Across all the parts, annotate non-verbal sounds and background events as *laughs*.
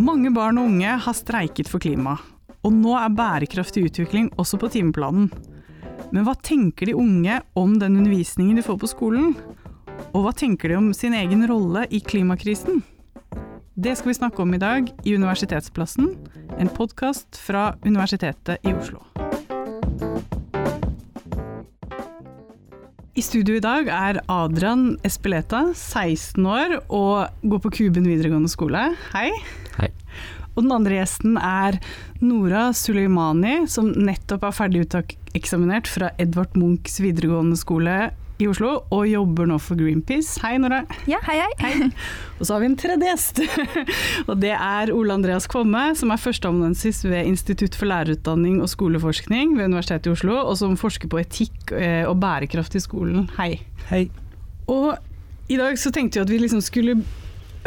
Mange barn og unge har streiket for klima, og nå er bærekraftig utvikling også på timeplanen. Men hva tenker de unge om den undervisningen de får på skolen? Og hva tenker de om sin egen rolle i klimakrisen? Det skal vi snakke om i dag i Universitetsplassen, en podkast fra Universitetet i Oslo. I studio i dag er Adrian Espeleta, 16 år og går på Kuben videregående skole. Hei. Hei. Og den andre gjesten er Nora Suleimani, som nettopp er ferdig uteksaminert fra Edvard Munchs videregående skole i Oslo, og jobber nå for Greenpeace. Hei, Nora. Ja, hei, hei. Og så har vi en tredje gjest, *laughs* og det er Ole Andreas Kvomme, som er førsteamanuensis ved Institutt for lærerutdanning og skoleforskning ved Universitetet i Oslo, og som forsker på etikk eh, og bærekraft i skolen. Hei. Hei. Og i dag så tenkte vi at vi liksom skulle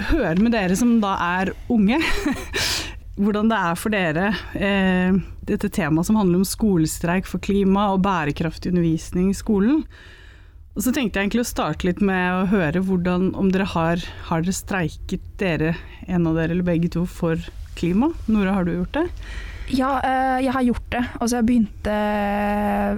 høre med dere som da er unge. *laughs* Hvordan det er for dere, eh, dette temaet som handler om skolestreik for klima og bærekraftig undervisning i skolen. Og så tenkte jeg egentlig å starte litt med å høre hvordan, om dere har, har dere streiket dere, en av dere eller begge to, for klima? Nora, har du gjort det? Ja, eh, jeg har gjort det. Altså, jeg begynte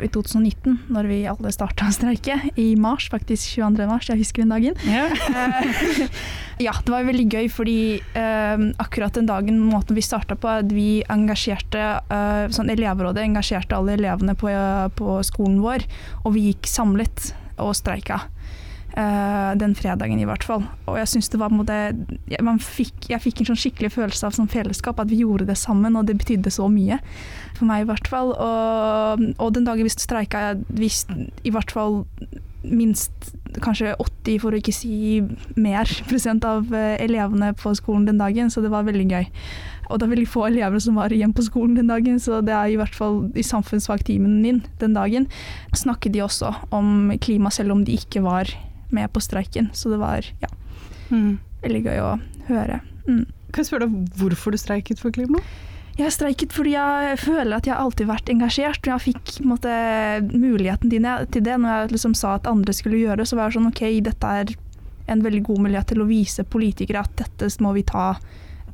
i 2019, når vi alle starta å streike. I mars, faktisk 22. mars. Jeg husker den dagen. Eh, *laughs* ja, det var veldig gøy, fordi uh, akkurat den dagen, måten vi starta på, at vi engasjerte uh, sånn Elevrådet engasjerte alle elevene på, på skolen vår, og vi gikk samlet og streika. Uh, den fredagen, i hvert fall. Og jeg syns det var måte, jeg, fikk, jeg fikk en sånn skikkelig følelse av sånn fellesskap, at vi gjorde det sammen, og det betydde så mye. For meg, i hvert fall. Og, og den dagen vi streika, hvis i hvert fall minst kanskje 80, for å ikke si mer, prosent av eh, elevene på skolen den dagen, så det var veldig gøy. Og det er veldig få elever som var igjen på skolen den dagen, så det er i hvert fall i samfunnsfagtimen min den dagen snakket de også om klima, selv om de ikke var med på streiken. Så det var ja, mm. veldig gøy å høre. Mm. Kan jeg spørre deg hvorfor du streiket for klima? Jeg streiket fordi jeg føler at jeg alltid har vært engasjert. og Jeg fikk måte, muligheten til det når jeg liksom sa at andre skulle gjøre det. Så var jeg sånn OK, dette er en veldig god mulighet til å vise politikere at dette må vi ta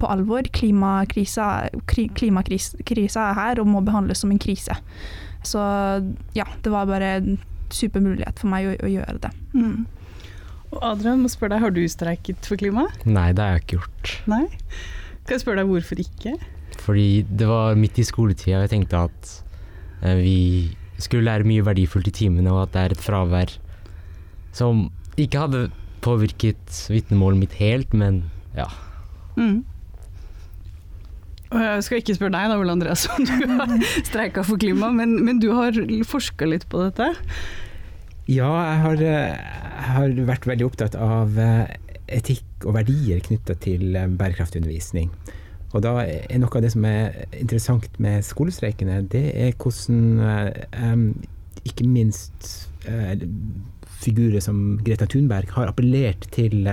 på alvor. Klimakrisa, klimakrisa er her og må behandles som en krise. Så ja, det var bare en super mulighet for meg å, å gjøre det. Mm. Og Adrian, må spørre deg, har du streiket for klima? Nei, det har jeg ikke gjort. Nei? Kan jeg spørre deg hvorfor ikke? Fordi det var midt i skoletida, og jeg tenkte at eh, vi skulle lære mye verdifullt i timene, og at det er et fravær som ikke hadde påvirket vitnemålet mitt helt, men ja. Mm. Jeg skal ikke spørre deg da, Ole Andreas, om du har *laughs* streika for klima, men, men du har forska litt på dette? Ja, jeg har, jeg har, vært veldig opptatt av eh, etikk og verdier knytta til bærekraftundervisning. bærekraftig undervisning. Og da er noe av det som er interessant med skolestreikene, det er hvordan ikke minst figurer som Greta Thunberg har appellert til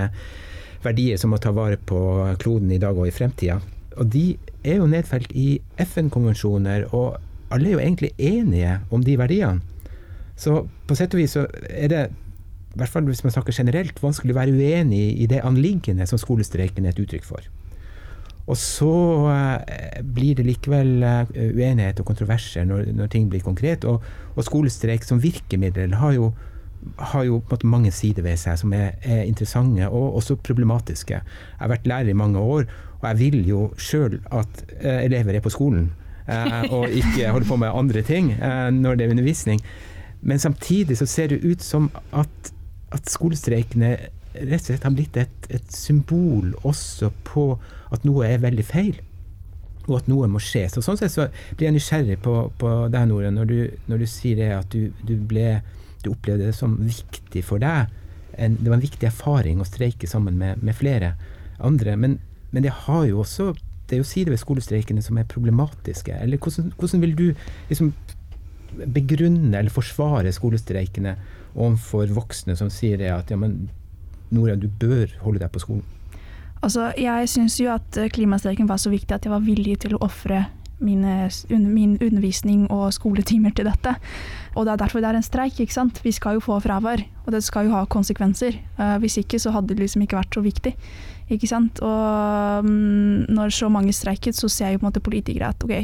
verdier som å ta vare på kloden i dag og i fremtida. Og de er jo nedfelt i FN-konvensjoner, og alle er jo egentlig enige om de verdiene. Så på sett og vis så er det, i hvert fall hvis man snakker generelt, vanskelig å være uenig i det anliggende som skolestreiken er et uttrykk for. Og så eh, blir det likevel eh, uenighet og kontroverser når, når ting blir konkret. Og, og, skolestreik som virkemiddel har jo, har jo mange sider ved seg som er, er, interessante og også problematiske. Jeg har vært lærer i mange år, og jeg vil jo sjøl at uh, elever er på skolen og ikke holder på med andre ting når det er undervisning. Men samtidig så ser det ut som at, at skolestreikene rett og slett har blitt et, et, symbol også på at noe er veldig feil. Og at noe må skje. Så sånn sett så blir jeg nysgjerrig på, på deg, Nore, når du, når du sier det at du, du, ble, du, opplevde det som viktig for deg. En, det var en viktig erfaring å streike sammen med, med flere andre. Men men det har jo også det er jo sider ved skolestreikene som er problematiske. Eller hvordan, hvordan vil du liksom begrunne eller forsvare skolestreikene overfor voksne som sier at ja, men Nora, du bør holde deg på skolen? Altså, jeg syns jo at klimastreiken var så viktig at jeg var villig til å ofre min undervisning og skoletimer til dette. Og det er derfor det er en streik. ikke sant? Vi skal jo få fravær, og det skal jo ha konsekvenser. Uh, hvis ikke så hadde det liksom ikke vært så viktig. Ikke sant? Og um, når så mange streiket, så ser jo på en måte politikere at ok,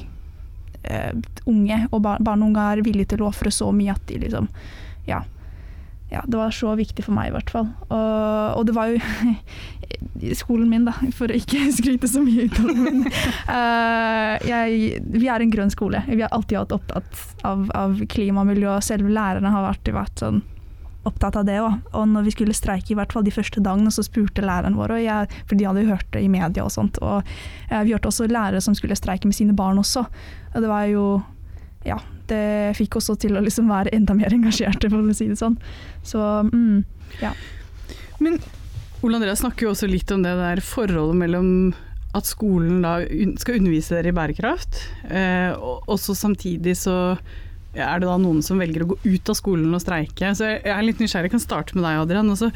uh, unge og bar barn og unge er villige til å ofre så mye at de liksom Ja. Ja, det var så viktig for meg, i hvert fall. Og, og det var jo *laughs* skolen min, da, for å ikke *laughs* skryte så mye ut av den. Uh, jeg, vi er en grønn skole. Vi har alltid vært opptatt av, av klima og miljø. Selv lærerne har alltid vært sånn opptatt av det òg. Og når vi skulle streike, i hvert fall de første dagene, så spurte læreren vår, jeg, for de hadde jo hørt det i media og sånt. Og uh, vi hørte også lærere som skulle streike med sine barn også. Og det var jo Ja, det fikk oss til å liksom være enda mer engasjerte, for å si det sånn. Så mm, ja. Men Ole Andreas snakker jo også litt om det der forholdet mellom at skolen da skal undervise dere i bærekraft, eh, og også samtidig så er det da noen som velger å gå ut av skolen og streike. Så jeg er litt nysgjerrig, jeg kan starte med deg Adrian. Altså,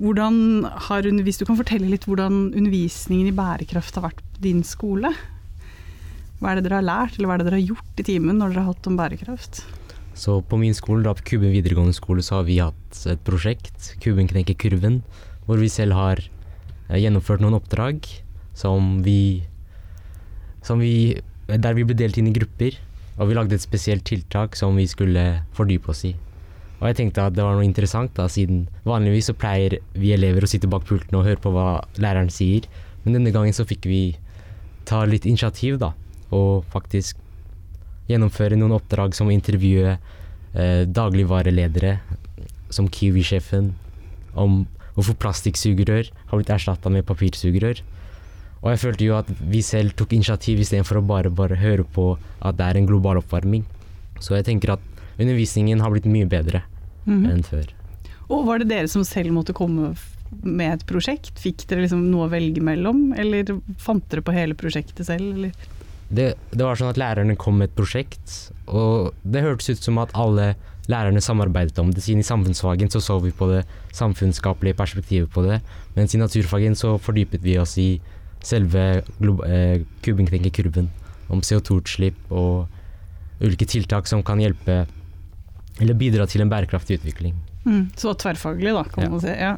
hvordan har, hvis du kan fortelle litt hvordan undervisningen i bærekraft har vært på din skole? Hva er det dere har lært, eller hva er det dere har gjort i timen når dere har hatt om bærekraft? Så på min skole, da på Kuben videregående skole, så har vi hatt et prosjekt, Kuben knekker kurven, hvor vi selv har eh, gjennomført noen oppdrag som vi, som vi Der vi ble delt inn i grupper, og vi lagde et spesielt tiltak som vi skulle fordype oss i. Og jeg tenkte at det var noe interessant, da, siden vanligvis så pleier vi elever å sitte bak pulten og høre på hva læreren sier, men denne gangen så fikk vi ta litt initiativ, da, og faktisk gjennomføre noen oppdrag som å intervjue eh, dagligvareledere, som Kiwi-sjefen, om hvorfor plastikksugerør har blitt erstatta med papirsugerør. Og jeg følte jo at vi selv tok initiativ istedenfor å bare, bare høre på at det er en global oppvarming. Så jeg tenker at undervisningen har blitt mye bedre mm -hmm. enn før. Og var det dere som selv måtte komme med et prosjekt? Fikk dere liksom noe å velge mellom, eller fant dere på hele prosjektet selv? Eller? Det, det, var sånn at lærerne kom med et prosjekt, og det hørtes ut som at alle lærerne samarbeidet om det. Siden i samfunnsfagen så så vi på det samfunnsskapelige perspektivet på det, mens i naturfagen så fordypet vi oss i selve eh, kurven, om CO2-utslipp og ulike tiltak som kan hjelpe eller bidra til en bærekraftig utvikling. Mm, så tverrfaglig, da, kan ja. man si. Ja.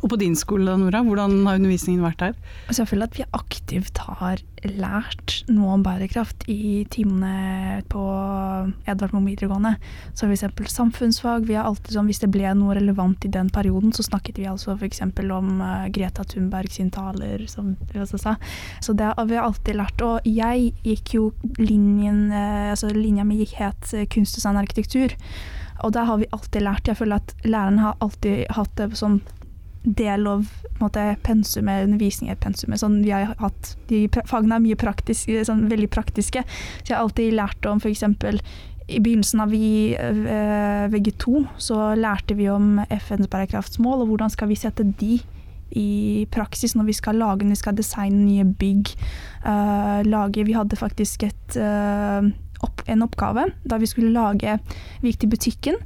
Og på din skole, Nora, hvordan har undervisningen vært der? Altså, jeg føler at vi aktivt har lært noe om bærekraft i timene på Edvard Moe videregående. Så f.eks. samfunnsfag. Vi har alltid sånn, Hvis det ble noe relevant i den perioden, så snakket vi altså f.eks. om uh, Greta Thunberg sin taler, som vi også sa. Så det har vi alltid lært. Og jeg gikk jo linjen, uh, altså linja mi gikk het kunst, design og arkitektur. Og det har vi alltid lært. Jeg føler at læreren har alltid hatt det som del av måte, pensumet, undervisning pensumet. Sånn, vi har hatt, de fagene er mye praktiske, sånn, veldig praktiske. Så jeg har alltid lært om f.eks. I begynnelsen av vi, eh, VG2 så lærte vi om FNs bærekraftsmål, og hvordan skal vi sette de i praksis når vi skal lage, når vi skal designe nye bygg. Uh, lage, vi hadde faktisk et uh, opp, en oppgave da vi skulle lage Vi gikk til butikken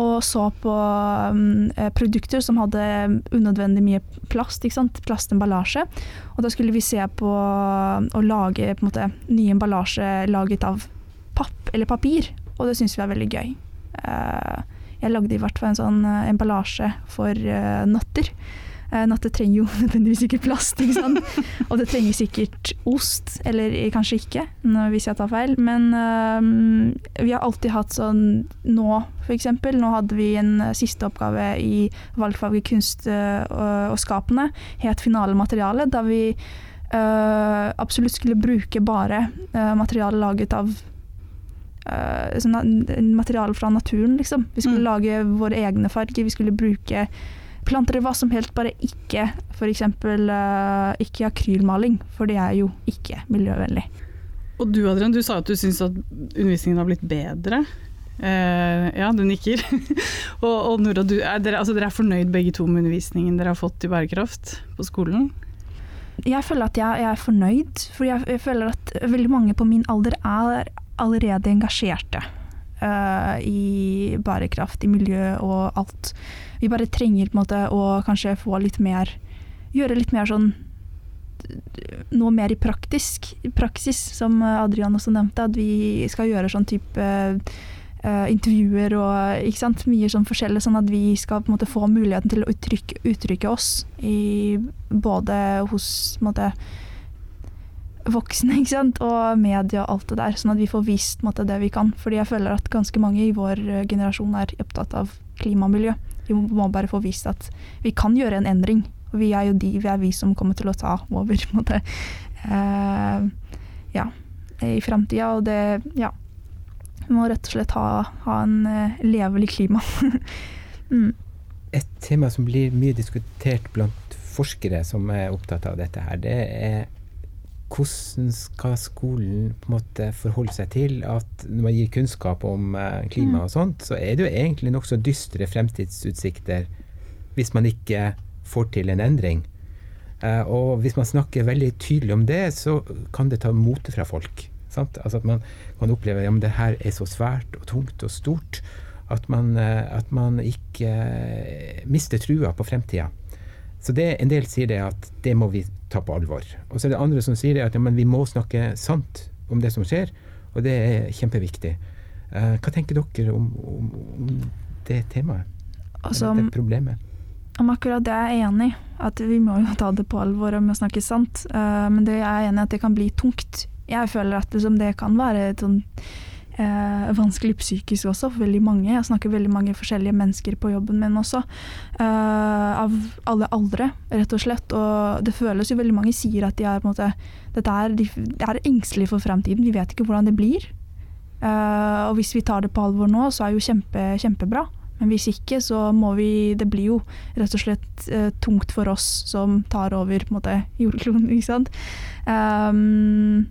og så på um, produkter som hadde unødvendig mye plast, ikke sant? plastemballasje. Og da skulle vi se på å lage på en måte, ny emballasje laget av papp eller papir, og det syns vi er veldig gøy. Uh, jeg lagde i hvert fall en sånn uh, emballasje for uh, nøtter. Eh, det trenger jo *laughs* nødvendigvis ikke plast, ikke sant. *laughs* Og det trenger sikkert ost, eller kanskje ikke, hvis jeg tar feil. Men um, vi har alltid hatt sånn nå, f.eks. Nå hadde vi en siste oppgave i valgfaget kunst og, skapende, het finalemateriale, da vi uh, absolutt skulle bruke bare uh, materiale laget av sånn, materiale fra naturen, liksom. Vi skulle mm. lage våre egne farger, vi skulle bruke planter i hva som helst, bare ikke f.eks. Uh, eh, ikke akrylmaling, for det er jo ikke miljøvennlig. Og du Adrian, du sa at du syns at undervisningen har blitt bedre. Uh, ja, du nikker. *laughs* og, og Nora, du, er dere, altså, dere er fornøyd begge to med undervisningen dere har fått i bærekraft på skolen? Jeg føler at jeg, jeg er fornøyd, for jeg, jeg, føler at veldig mange på min alder er allerede engasjerte uh, i bærekraft, i miljø og alt. Vi bare trenger på en måte å kanskje få litt mer Gjøre litt mer sånn noe mer i praktisk, praksis, som Adrian også nevnte. At vi skal gjøre sånn type uh, intervjuer og ikke sant? mye sånn forskjellig, sånn at vi skal på en måte få muligheten til å uttrykke, uttrykke oss i både hos på en måte, voksne ikke sant? og media og alt det der, sånn at vi får vist måte, det vi kan. Fordi jeg føler at ganske mange i vår eh, generasjon er opptatt av klima og miljø. Vi må bare få vist at vi kan gjøre en endring. Og vi er jo de, vi er vi som kommer til å ta over, på en måte. Uh, ja, i framtida. Og det, ja. Vi må rett og slett ha, ha en uh, levelig klima. *laughs* mm. Et tema som blir mye diskutert blant forskere som er opptatt av dette her, det er hvordan skal skolen på en måte forholde seg til at når man gir kunnskap om uh, klima mm. og sånt, så er det jo egentlig nokså dystre fremtidsutsikter hvis man ikke får til en endring. Uh, og hvis man snakker veldig tydelig om det, så kan det ta motet fra folk. Sant? Altså at man kan oppleve at ja, det her er så svært og tungt og stort at man, uh, at man ikke mister trua på fremtida. Så det, en del sier det at det må vi ta på alvor. Og så er det andre som sier det at ja, vi må snakke sant om det som skjer, og det er kjempeviktig. Uh, hva tenker dere om, om, om det temaet? Altså, det problemet? Om akkurat det er jeg enig i. At vi må jo ta det på alvor og snakke sant. Uh, men det er jeg enig i at det kan bli tungt. Jeg føler at liksom, det kan være et sånn eh, vanskelig psykisk også for veldig mange. Jeg snakker veldig mange forskjellige mennesker på jobben min også. Eh, av alle aldre, rett og slett. Og det føles jo veldig mange sier at de er, måte, er, de, er engstelige for fremtiden. Vi vet ikke hvordan det blir. Eh, og hvis vi tar det på alvor nå, så er jo kjempe, kjempebra. Men hvis ikke, så må vi Det blir jo rett og slett eh, tungt for oss som tar over på en måte *laughs* jordkloden, ikke sant. Um,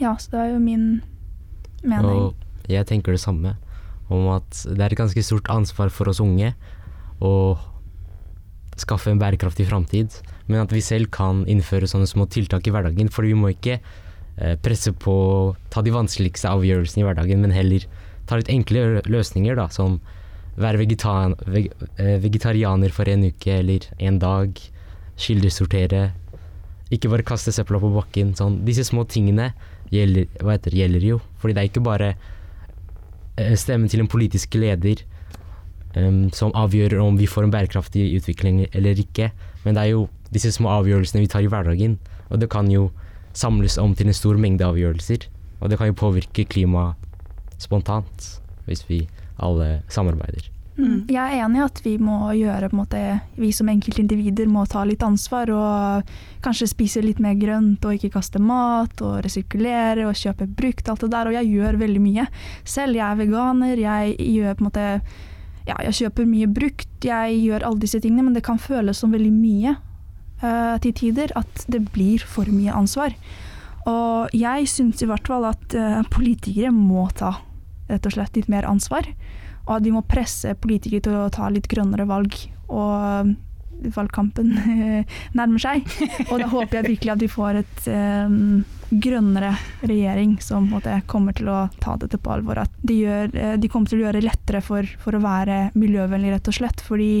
ja, så det er jo min mening. Og jeg tenker det samme, om at det er et ganske stort ansvar for oss unge å skaffe en bærekraftig framtid, men at vi selv kan innføre sånne små tiltak i hverdagen. For vi må ikke eh, presse på å ta de vanskeligste avgjørelsene i hverdagen, men heller ta litt enkle løsninger, da, som være vegetar veg eh, vegetarianer for en uke eller en dag, kildesortere, ikke bare kaste søpla på bakken. Sånn. Disse små tingene gjelder, hva heter, gjelder jo. Fordi det er ikke bare eh, stemmen til en politisk leder um, som avgjør om vi får en bærekraftig utvikling eller ikke, men det er jo disse små avgjørelsene vi tar i hverdagen. Og det kan jo samles om til en stor mengde avgjørelser. Og det kan jo påvirke klimaet spontant, hvis vi alle samarbeider. Mm. Jeg er enig i at vi må gjøre måte, Vi som enkeltindivider må ta litt ansvar og kanskje spise litt mer grønt og ikke kaste mat og resirkulere og kjøpe brukt, alt det der. Og jeg gjør veldig mye. Selv jeg er veganer, jeg gjør på en måte Ja, jeg kjøper mye brukt, jeg gjør alle disse tingene, men det kan føles som veldig mye uh, til tider. At det blir for mye ansvar. Og jeg syns i hvert fall at uh, politikere må ta rett og slett litt mer ansvar. Og at vi må presse politikere til å ta litt grønnere valg. Og valgkampen *laughs* nærmer seg. Og da håper jeg virkelig at vi får et um, grønnere regjering som måte, kommer til å ta dette på alvor. At de, gjør, eh, de kommer til å gjøre det lettere for, for, å være miljøvennlig, rett og slett. Fordi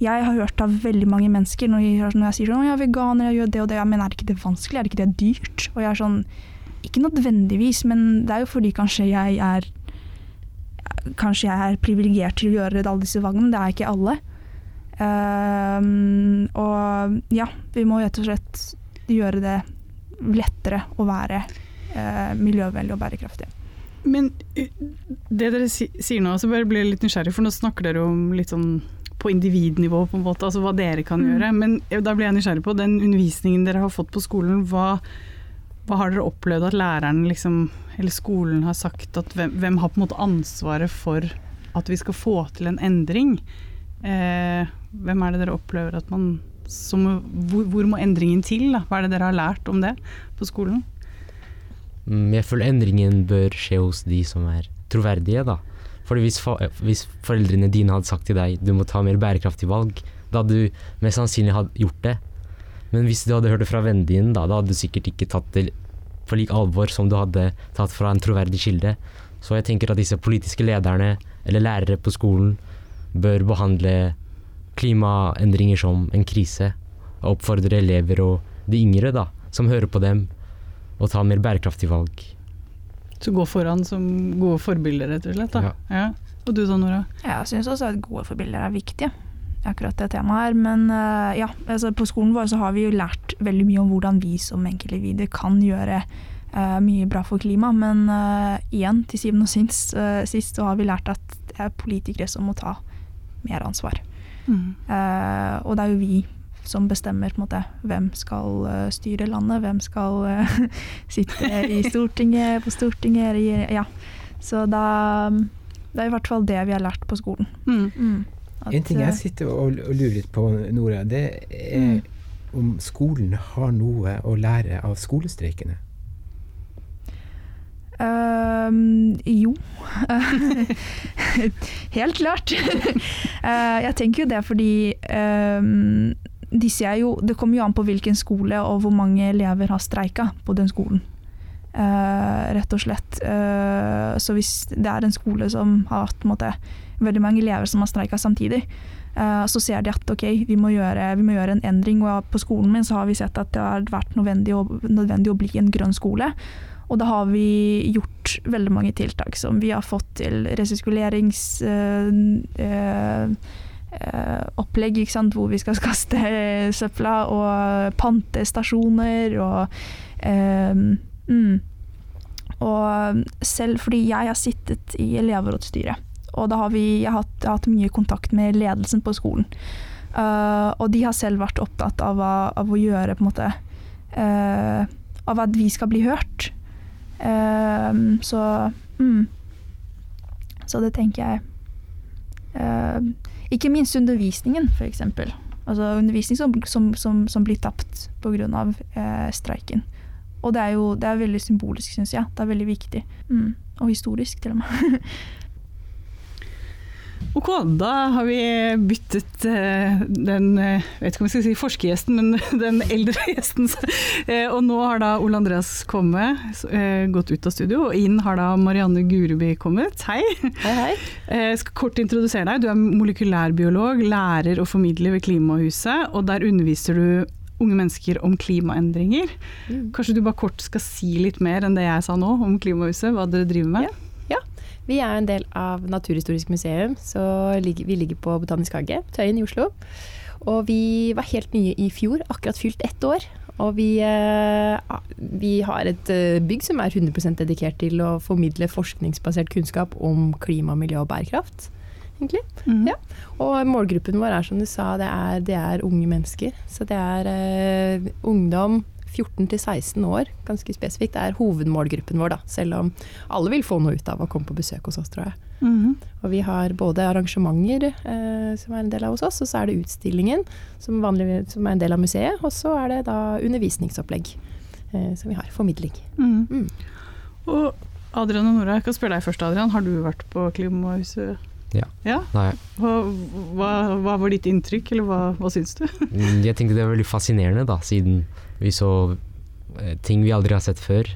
jeg har hørt av veldig mange mennesker når jeg, når jeg sier sånn, jeg er veganer, jeg gjør det og det, men er ikke det vanskelig, er ikke det dyrt? Og jeg er sånn, ikke nødvendigvis, men det er jo fordi kanskje jeg er Kanskje jeg er privilegert til å gjøre alle disse valgene, men det er ikke alle. Um, og ja, vi må rett og slett gjøre det lettere å være uh, miljøvennlig og bærekraftig. Men det dere sier nå, så bare blir jeg litt nysgjerrig, for nå snakker dere om litt sånn på individnivå, på en måte, altså hva dere kan mm. gjøre. Men da blir jeg nysgjerrig på den undervisningen dere har fått på skolen. Hva, hva har dere opplevd at læreren liksom, eller skolen har sagt at hvem, hvem, har på en måte ansvaret for at vi skal få til en endring? Eh, hvem er det dere opplever at man som, hvor, hvor, må endringen til? Da? Hva er det dere har lært om det på skolen? Mm, jeg føler endringen bør skje hos de som er troverdige, da. Fordi hvis, hvis foreldrene dine hadde sagt til deg du må ta mer bærekraftige valg, da hadde du mest sannsynlig gjort det. Men hvis du hadde hørt det fra vennen din, da, da hadde du sikkert ikke tatt det på lik alvor som du hadde tatt fra en troverdig kilde. Så jeg tenker at disse politiske lederne, eller lærere på skolen, bør behandle klimaendringer som en krise. Og oppfordre elever og de yngre da, som hører på dem, og tar mer bærekraftige valg. Så gå foran som gode forbilder, rett og slett. Da. Ja. Og du da, Nora? Jeg syns også at gode forbilder er viktige akkurat det temaet her. Men uh, ja, altså på skolen vår så har vi jo lært veldig mye om hvordan vi som enkeltindivider kan gjøre uh, mye bra for klimaet. Men uh, igjen, til syvende og sist, sist, så har vi lært at det er politikere som må ta mer ansvar. Mm. og det er jo vi som bestemmer på en måte, hvem skal styre landet, hvem skal *laughs* sitte i Stortinget, på Stortinget, ja. Så da, det er i hvert fall det vi har lært på skolen. Mm. Mm. At, en ting jeg sitter og, og lurer litt på, Nora, det er mm. om skolen har noe å lære av skolestreikene? Um, jo. *laughs* Helt klart. uh, *laughs* jeg tenker jo det fordi um, de ser jo, Det kommer jo an på hvilken skole og hvor mange elever har streika på den skolen. Uh, rett og slett. Uh, så hvis det er en skole som har hatt måte, veldig mange elever som har streika samtidig. Uh, så ser de at ok, vi må, gjøre, vi må, gjøre, en endring. Og på skolen min så har vi sett at det har vært nødvendig å, nødvendig å bli en grønn skole. Og da har vi gjort veldig mange tiltak som vi har fått til resirkuleringsopplegg, hvor vi skal kaste *laughs* søpla, og pantestasjoner og mm. Og selv fordi jeg har sittet i elevrådsstyret og da har vi jeg har hatt, hatt, mye kontakt med ledelsen på skolen. Uh, og de har selv vært opptatt av, av å gjøre på en måte uh, Av at vi skal bli hørt. Uh, så mm. Så det tenker jeg Ikke minst undervisningen, f.eks. Altså undervisning som, som, som, som blir tapt pga. Uh, streiken. Og det er jo det er veldig symbolisk, syns jeg. Det er veldig viktig. Mm. Og historisk, til og med. *laughs* Ok, da har vi byttet uh, den jeg vet ikke om jeg skal si forskergjesten, men *laughs* den eldre gjesten. Uh, og nå har da Ole Andreas kommet, gått ut av studio, og inn har da Marianne Guruby kommet. Hei. Hei, hei. Jeg *laughs* skal kort introdusere deg. Du er molekylærbiolog, lærer og formidler ved Klimahuset, og der underviser du unge mennesker om klimaendringer. Mm. Kanskje du bare kort skal si litt mer enn det jeg sa nå om Klimahuset, hva dere driver med? Ja. Vi er en del av Naturhistorisk museum, så vi ligger på Botanisk hage, Tøyen i Oslo. Og vi var helt nye i fjor, akkurat fylt ett år. Og vi, eh, vi har et eh, bygg som er 100% dedikert til å formidle forskningsbasert kunnskap om klima, miljø og bærekraft. Egentlig. Mm. Ja. Og målgruppen vår er som du sa, det er, det er unge mennesker. Så det er eh, ungdom, 14 til 16 år, ganske spesifikt, Det er hovedmålgruppen vår, da. Selv om alle vil få noe ut av å komme på besøk hos oss, tror jeg. Mm -hmm. Og vi har både arrangementer eh, som er en del av hos oss, og så er det utstillingen som, vanlig, som er en del av museet. Og så er det da undervisningsopplegg eh, som vi har. Formidling. Mm. Mm. Og Adrian og Nora, jeg kan spørre deg først, Adrian. Har du vært på Klimahuset? Ja. ja? Hva, hva, hva, var ditt inntrykk, eller hva, hva syns du? *laughs* Mm, jeg tenkte det var veldig fascinerende, da, siden vi så eh, ting vi aldri har sett før,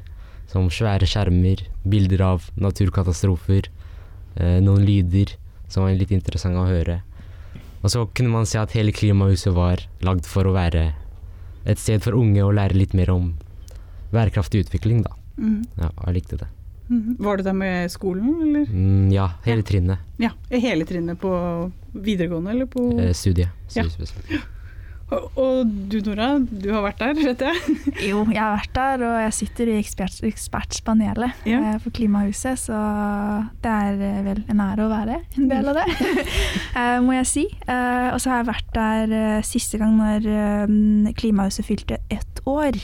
som svære skjermer, bilder av naturkatastrofer, eh, noen lyder som var litt interessante å høre. Og så kunne man se at hele klimahuset var lagd for å være et sted for unge å lære litt mer om bærekraftig utvikling, da. Mm. Ja, jeg likte det. Mm. Var du der med skolen, eller? Mm, ja, hele ja. trinnet. Ja, Hele trinnet på videregående, eller på eh, Studiet. Ja. Og du Nora, du har vært der, *laughs* vet jeg? jo, jeg har vært der, og jeg sitter i ekspert, ekspertspanelet ja. eh, for Klimahuset, så det er eh, vel en ære å være en del av det, *laughs* eh, må jeg si. Og så har jeg vært der siste gang når Klimahuset fylte ett år.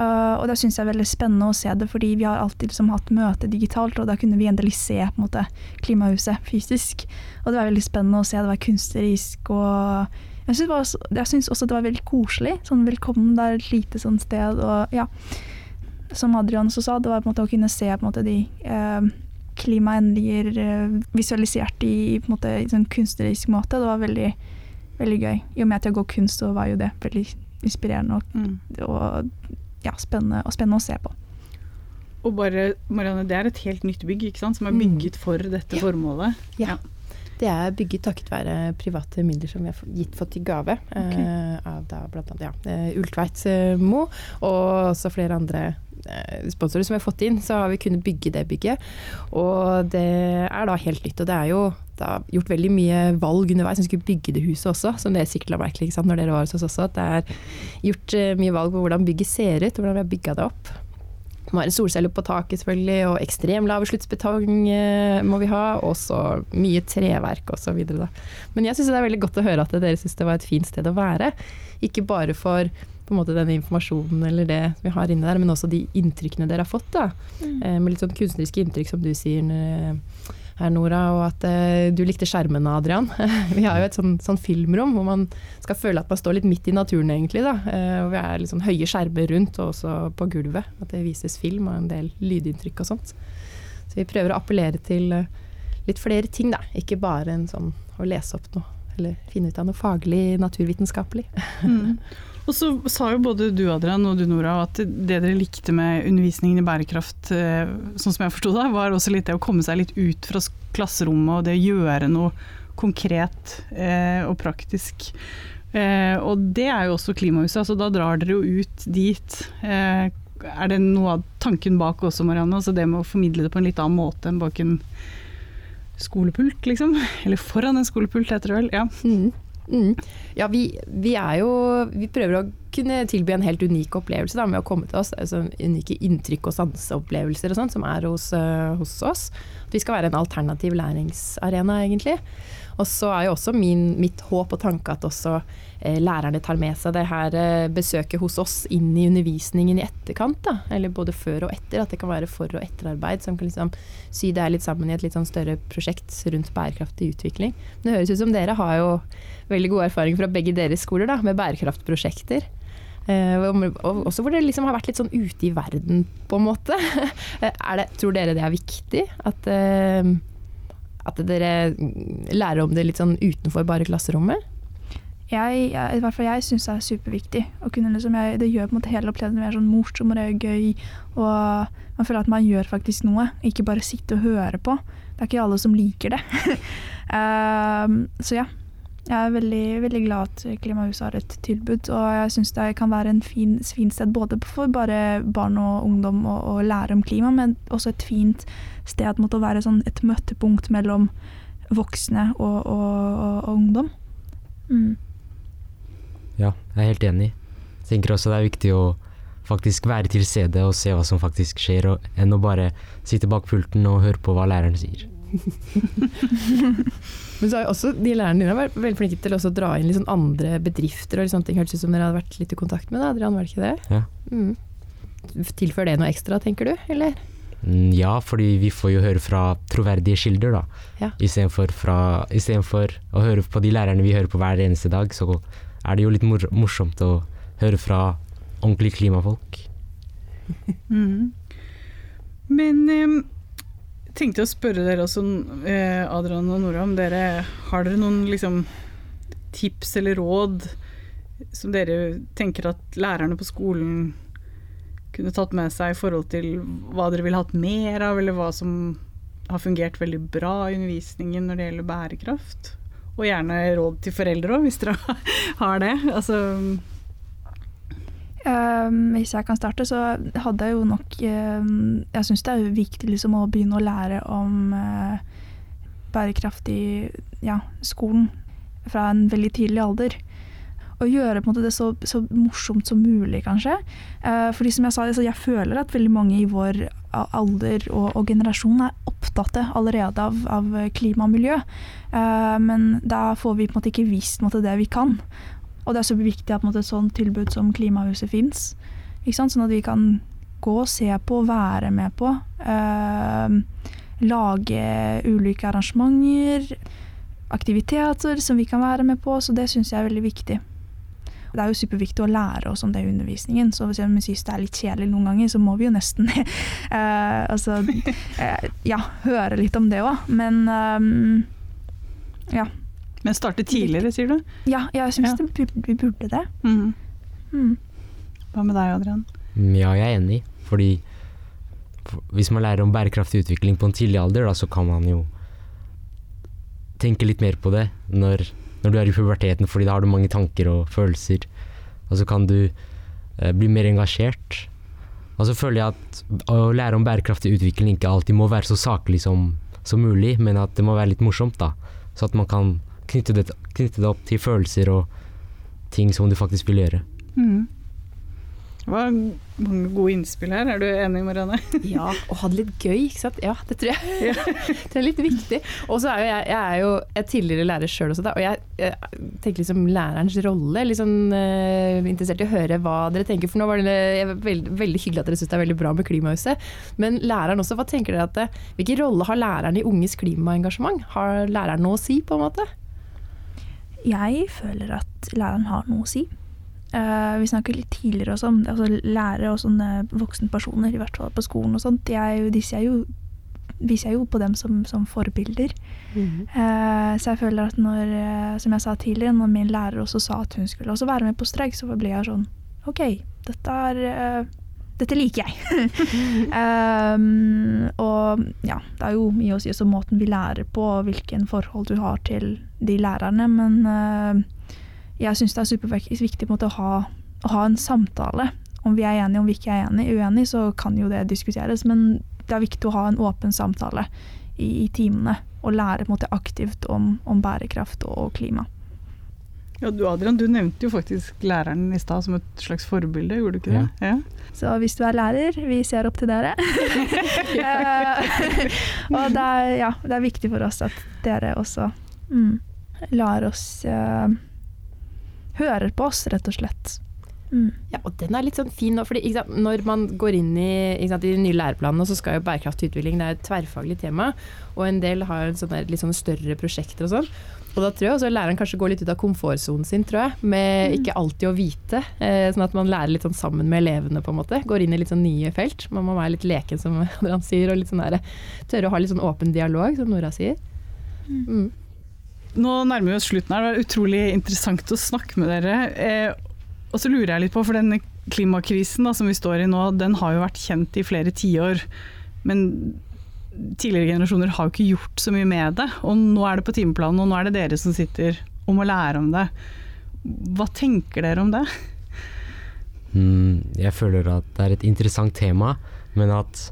Og da syns jeg er veldig spennende å se det, fordi vi har alltid liksom, hatt møte digitalt, og da kunne vi endelig se måte, Klimahuset fysisk. Og det var veldig spennende å se, det var kunstnerisk og jeg syns også det var veldig koselig. Sånn velkommen, det er et lite sånn sted. Og ja, som Adrian også sa, det var på en måte å kunne se på en måte de eh, klimaendringer eh, visualisert i på en måte i sånn kunstnerisk måte. Det var veldig, veldig gøy. I og med at jeg går kunst, så var jo det veldig inspirerende og, mm. og ja, spennende, og spennende å se på. Og bare, Marianne, Det er et helt nytt bygg ikke sant, som er mm. bygget for dette ja. formålet. Ja. ja. Det er bygget takket være private midler som vi har gitt fått i gave. eh, av da blant annet ja, eh, Ultveit eh, Mo og også flere andre eh, sponsorer som vi har fått inn. Så har vi kunnet bygge det bygget. Og det er da helt nytt. Og det er jo det gjort veldig mye valg underveis. Vi skulle bygge det huset også, som dere sikkert la merke til når dere var hos oss også. At det er gjort eh, mye valg på hvordan bygget ser ut, hvordan vi har bygga det opp. Det må være solceller på taket selvfølgelig, og ekstrem lavutslippsbetong eh, må vi ha. Og så mye treverk osv. Men jeg syns det er veldig godt å høre at dere syns det var et fint sted å være. Ikke bare for på en måte denne informasjonen eller det vi har inne der, men også de inntrykkene dere har fått. da. Mm. med litt sånn kunstneriske inntrykk, som du sier eh, her, Nora, og at eh, du likte skjermene, Adrian. *laughs* vi har jo et sånn, sånn filmrom hvor man skal føle at man står litt midt i naturen, egentlig. da. Eh, og vi er sånn høye skjermer rundt, og også på gulvet. At det vises film og en del lydinntrykk og sånt. Så vi prøver å appellere til eh, litt flere ting, da. Ikke bare en sånn å lese opp noe, eller finne ut av noe faglig naturvitenskapelig. Mm. *laughs* Og så sa jo både du Adrian og du Nora at det dere likte med undervisningen i bærekraft, eh, sånn som jeg forsto det, var også litt det å komme seg litt ut fra klasserommet og det å gjøre noe konkret eh, og praktisk. Eh, og det er jo også Klimahuset, altså da drar dere jo ut dit. Er det noe av tanken bak også, Marianne? Altså det med å formidle det på en litt annen måte enn bak en skolepult, liksom? *laughs* Eller foran en skolepult, heter det vel. Ja. Mm. Mm. Ja, vi, vi er jo Vi prøver å kunne tilby en helt unik opplevelse da, med å komme til oss. Altså, unike inntrykk og sanseopplevelser og sånt som er hos, eh, hos oss. At vi skal være en alternativ læringsarena, egentlig. Og så er jo også min, mitt håp og tanke at også eh, lærerne tar med seg det her eh, besøket hos oss inn i undervisningen i etterkant. Da. Eller både før og etter. At det kan være for- og etterarbeid som kan liksom sy det her litt sammen i et litt sånn større prosjekt rundt bærekraftig utvikling. Men det høres ut som dere har jo veldig god erfaring fra begge deres skoler da, med bærekraftprosjekter. Eh, og, og også hvor det liksom har vært litt sånn ute i verden, på en måte. *laughs* det, tror dere det er viktig? At, eh, at dere lærer om det litt sånn utenfor bare klasserommet? Jeg, jeg, i hvert fall jeg syns det er superviktig. Liksom, jeg, det gjør på en måte hele opplevelsen mer sånn morsom og det er gøy. Og man føler at man gjør faktisk noe, ikke bare sitte og høre på. Det er ikke alle som liker det. *laughs* Ehm, så ja. Jeg er veldig, veldig glad at Klimahuset har et tilbud, og jeg syns det kan være en fin, fin sted både for bare barn og ungdom å, å lære om klima, men også et fint sted mot å være sånn et møtepunkt mellom voksne og, og, og, og ungdom. Mm. Ja, jeg er helt enig. Jeg tenker også det er viktig å faktisk være til stede og se hva som faktisk skjer, og, enn å bare sitte bak pulten og høre på hva læreren sier. *laughs* Men så har jo også de lærerne dine vært veldig flinke til også å dra inn sånn andre bedrifter og sånne ting. Hørtes ut som dere hadde vært litt i kontakt med det, Adrian, var det ikke det? Ja. Mm. Tilfører det noe ekstra, tenker du, eller? Mm, Ja, fordi vi får jo høre fra troverdige kilder, da. Ja. Istedenfor fra- å høre på de lærerne vi hører på hver eneste dag, så er det jo litt mor morsomt å høre fra ordentlige klimafolk. *laughs* mm. Men eh, tenkte å spørre dere også, eh, Adrian og Nora, om dere har dere noen liksom, tips eller råd som dere tenker at lærerne på skolen kunne tatt med seg i forhold til hva dere ville hatt mer av, eller hva som har fungert veldig bra i undervisningen når det gjelder bærekraft? Og gjerne råd til foreldre òg, hvis dere *laughs* har det. Altså, Um, hvis jeg kan starte, så hadde jeg jo nok um, Jeg syns det er viktig liksom, å begynne å lære om uh, bærekraft i ja, skolen fra en veldig tidlig alder. Og gjøre måte, det så, så morsomt som mulig, kanskje. Uh, fordi som jeg sa, altså, jeg føler at veldig mange i vår alder og, og generasjon er opptatt allerede av, av klima og miljø. Uh, men da får vi på en måte ikke vist måte, det vi kan. Og det er så viktig at et sånt tilbud som Klimahuset fins. Sånn at vi kan gå og se på, være med på. eh, lage ulike arrangementer, aktiviteter som vi kan være med på. Så det syns jeg er veldig viktig. Det er jo superviktig å lære oss om det i undervisningen. Så hvis vi synes det er litt kjedelig noen ganger, så må vi jo nesten *laughs* eh, altså, eh, ja, høre litt om det òg. Men eh, ja. Men starte tidligere, sier du? Ja, jeg syns Ja. vi burde det. Mm. Mm. Hva med deg, Adrian? Mm, Ja, jeg er enig, fordi hvis man lærer om bærekraftig utvikling på en tidlig alder, da, så kan man jo tenke litt mer på det når, når du er i puberteten, fordi da har du mange tanker og følelser. Og så kan du eh, bli mer engasjert. Og så føler jeg at å lære om bærekraftig utvikling ikke alltid må være så saklig som, som mulig, men at det må være litt morsomt, da. Så at man kan knytte det, knytte det opp til følelser og ting som du faktisk vil gjøre. Mm. Det var mange gode innspill her, er du enig Marianne? *laughs* Ja, og ha det litt gøy, ikke sant. Ja, det tror jeg. *laughs* det er litt viktig. Og så er jo jeg, jeg er jo jeg tidligere lærer sjøl også, da, og jeg, jeg, tenker liksom lærerens rolle. Litt sånn uh, interessert i å høre hva dere tenker, for nå var det veldig, veldig hyggelig at dere syns det er veldig bra med Klimahuset. Men læreren også, hva tenker dere at Hvilken rolle har læreren i unges klimaengasjement? Har læreren noe å si, på en måte? Jeg føler at læreren har noe å si. Uh, vi snakket litt tidligere også om altså lærere og sånne voksne personer, i hvert fall på skolen og sånt. Jeg, de ser jo, vi ser jo på dem som, som forbilder. Mm. Uh, så jeg føler at når, uh, som jeg sa tidligere, når min lærer også sa at hun skulle også være med på streik, så ble jeg sånn OK, dette er dette liker jeg. um, *laughs* og ja, det er jo mye å si også måten vi lærer på, og hvilken forhold du har til de lærerne, men jeg syns det er superviktig å ha, å ha en samtale. Om vi er enige, om vi ikke er enige, uenige, så kan jo det diskuteres. Men det er viktig å ha en åpen samtale i, i timene. Og lære måte, aktivt om, om, bærekraft og klima. Ja, du Adrian, du nevnte jo faktisk læreren i stad som et slags forbilde, gjorde du ikke det? Ja. ja. Så hvis du er lærer, vi ser opp til dere. *laughs* og det er, ja, det er, viktig for oss at dere også mm, lar oss uh, hører på oss, rett og slett. Mm. Ja, og den er litt sånn fin nå, fordi sant, når man går inn i, sant, i de nye læreplanene, så skal jo bærekraftig utvikling det er et tverrfaglig tema, og en del har sånne, litt sånne større prosjekter og sånn. Og da tror jeg også læreren kanskje går litt ut av komfortsonen sin, tror jeg. Med mm. ikke alltid å vite. Eh, sånn at man lærer litt sånn sammen med elevene, på en måte. Går inn i litt sånn nye felt. Man må være litt leken, som *laughs* Adrian sier, og litt sånn der, tørre å ha litt sånn åpen dialog, som Nora sier. Mm. mm. Nå nærmer vi oss slutten her. Det er utrolig interessant å snakke med dere. Eh, og så lurer jeg litt på, for denne klimakrisen da, som vi står i nå, den har jo vært kjent i flere tiår. Men tidligere generasjoner har jo ikke gjort så mye med det. Og nå er det på timeplanen, og nå er det dere som sitter og må lære om det. Hva tenker dere om det? Mm, jeg føler at det er et interessant tema, men at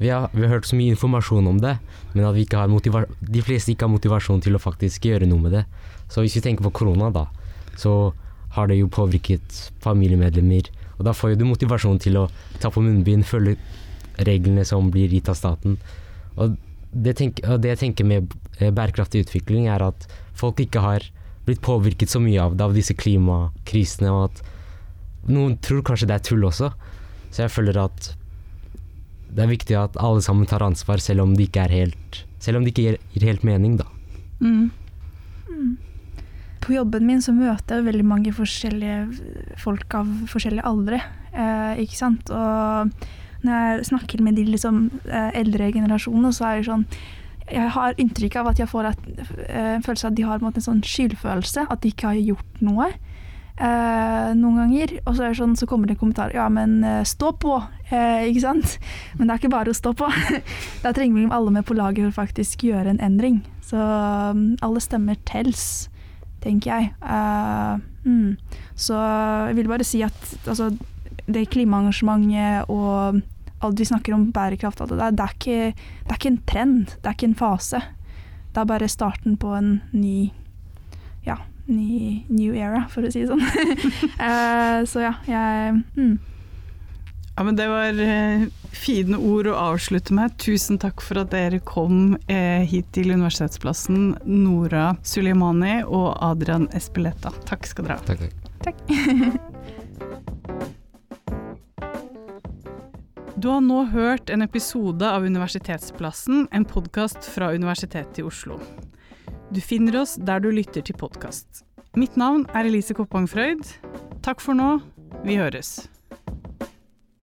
vi har, vi har, hørt så mye informasjon om det, men at de fleste ikke har motivasjon til å faktisk gjøre noe med det. Så hvis vi tenker på korona, da, så har det jo påvirket familiemedlemmer. Og da får jo du motivasjon til å ta på munnbind, følge reglene som blir gitt av staten. Og det, tenk, og det jeg tenker med eh, bærekraftig utvikling, er at folk ikke har blitt påvirket så mye av det, av disse klimakrisene, og at noen tror kanskje det er tull også. Så jeg føler at det er viktig at alle sammen tar ansvar, selv om det ikke er helt Selv om det ikke gir, gir helt mening, da. Mm. Mm. På jobben min så møter jeg veldig mange forskjellige folk av forskjellige aldre, eh, ikke sant. Og når jeg snakker med de liksom, eh, eldre generasjonene, så er det sånn jeg har inntrykk av at jeg får eh, en følelse av at de har en, en sånn skyldfølelse, at de ikke har gjort noe eh, noen ganger. Og så, er det sånn, så kommer det en kommentar ja, men eh, stå på, eh, ikke sant. Men det er ikke bare å stå på. *laughs* da trenger vi alle med på laget for faktisk gjøre en endring. Så um, alle stemmer tels, tenker jeg. Uh, mm. Så jeg vil bare si at altså, det klimaengasjementet og alt vi snakker om bærekraft, det, der, det, er ikke, det er ikke en trend, det er ikke en fase. Det er bare starten på en ny ja, ny new era, for å si det sånn. uh, *laughs* så ja, jeg mm. Ja, men Det var uh, fine ord å avslutte med. Tusen takk for at dere kom uh, hit til Universitetsplassen, Nora Suleimani og Adrian Espeleta. Takk skal dere ha. Takk. takk. *laughs* Du har nå hørt en episode av Universitetsplassen, en podkast fra Universitetet i Oslo. Du finner oss der du lytter til podkast. Mitt navn er Elise Koppang Frøyd. Takk for nå. Vi høres.